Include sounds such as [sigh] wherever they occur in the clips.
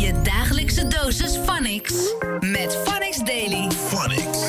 Je dagelijkse dosis Phonics. Met Phonics Daily. Phonics.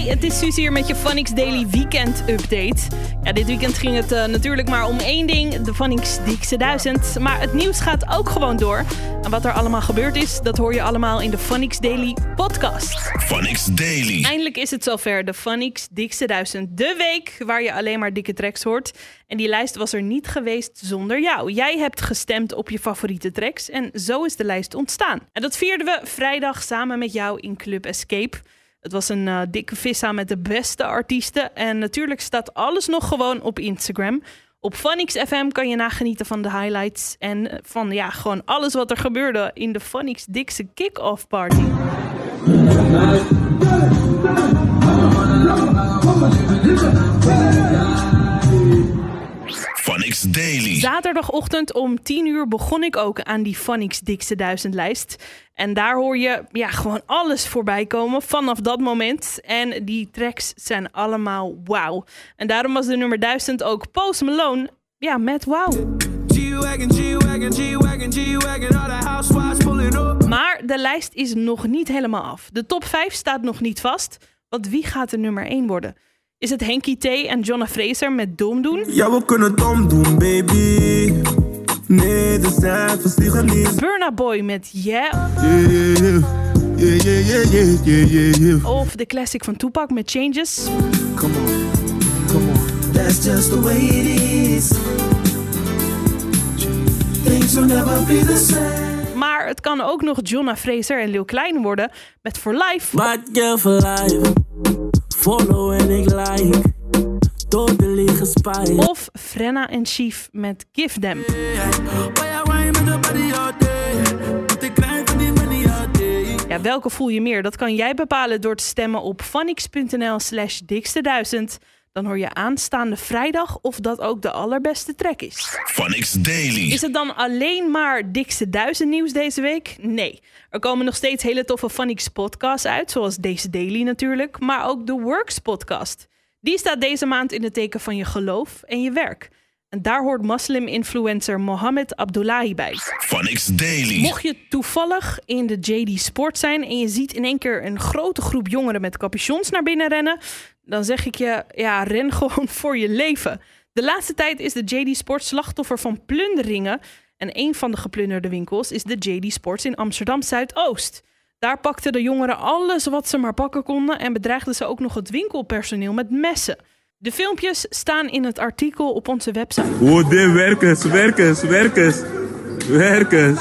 Hey, het is Suus hier met je Phonics Daily Weekend Update. Ja, dit weekend ging het eh, natuurlijk maar om één ding, de Phonics Dikste 1000. Maar het nieuws gaat ook gewoon door. En wat er allemaal gebeurd is, dat hoor je allemaal in de Phonics Daily podcast. Phonics Daily. Eindelijk is het zover, de Phonics Dikste 1000. De week waar je alleen maar dikke tracks hoort. En die lijst was er niet geweest zonder jou. Jij hebt gestemd op je favoriete tracks en zo is de lijst ontstaan. En dat vierden we vrijdag samen met jou in Club Escape. Het was een eh, dikke vissa met de beste artiesten. En natuurlijk staat alles nog gewoon op Instagram. Op Phonics FM kan je nagenieten van de highlights. En eh, van ja, gewoon alles wat er gebeurde in de Phonics Dikse kick-off party. Daily. Zaterdagochtend om 10 uur begon ik ook aan die Phonics Dikste 1000 lijst. En daar hoor je ja, gewoon alles voorbij komen vanaf dat moment. En die tracks zijn allemaal wauw. En daarom was de nummer 1000 ook Post Malone. Ja, met wauw. Maar de lijst is nog niet helemaal af. De top 5 staat nog niet vast. Want wie gaat de nummer 1 worden? Is het Henky T en Jonna Fraser met Doom doen? Ja, we kunnen het omdoen, baby. Nee, de cijfers liegen niet. Burna Boy met Yeah. Yeah, yeah, yeah. Yeah, yeah, yeah, yeah, yeah, yeah, yeah. Of de classic van Tupac met Changes. Come on, come on. That's just the way it is. Things will never be the same. Maar het kan ook nog Jonna Fraser en Lil Klein worden met For Life. Bad girl for life. Follow en ik like. Totally gespied. Of Frenna en Chief met Give Them. Ja, de de welke voel je meer? Dat kan jij bepalen door te stemmen op phonix.nl slash dikste duizend. Dan hoor je aanstaande vrijdag of dat ook de allerbeste track is. Phonics Daily. Is het dan alleen maar dikste duizend nieuws deze week? Nee. Er komen nog steeds hele toffe Phonics podcasts uit, zoals deze daily natuurlijk, maar ook de Works podcast. Die staat deze maand in het teken van je geloof en je werk. En daar hoort moslim-influencer Mohammed Abdullahi bij. Phonics Daily. Mocht je toevallig in de JD Sport zijn en je ziet in één keer een grote groep jongeren met capuchons naar binnen rennen, dan zeg ik je, ja, ren [laughs] gewoon voor je leven. De laatste tijd is de JD Sport slachtoffer van plunderingen. En een van de geplunderde winkels is de JD Sports in Amsterdam Zuidoost. Daar pakten de jongeren alles wat ze maar pakken konden en bedreigden ze ook nog het winkelpersoneel met messen. De filmpjes staan in het artikel op onze website. Oh, de werkers, werkers, werkers, werkers,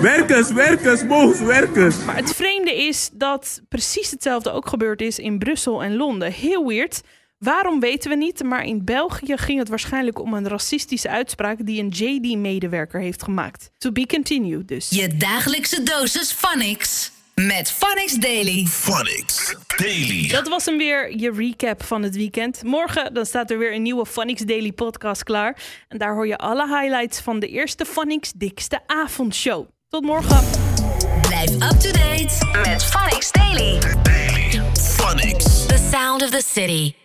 werkers, werkers, boos, werkers. Maar het is dat precies hetzelfde ook gebeurd is in Brussel en Londen. Heel weird. Waarom weten we niet, maar in België ging het waarschijnlijk om een racistische uitspraak die een JD-medewerker heeft gemaakt. To be continued dus. Je dagelijkse dosis Phonics. Met Phonics Daily. Phonics Daily. Dat was hem weer, je recap van het weekend. Morgen dan staat er weer een nieuwe Phonics Daily podcast klaar. En daar hoor je alle highlights van de eerste Phonics dikste avondshow. Tot morgen. City.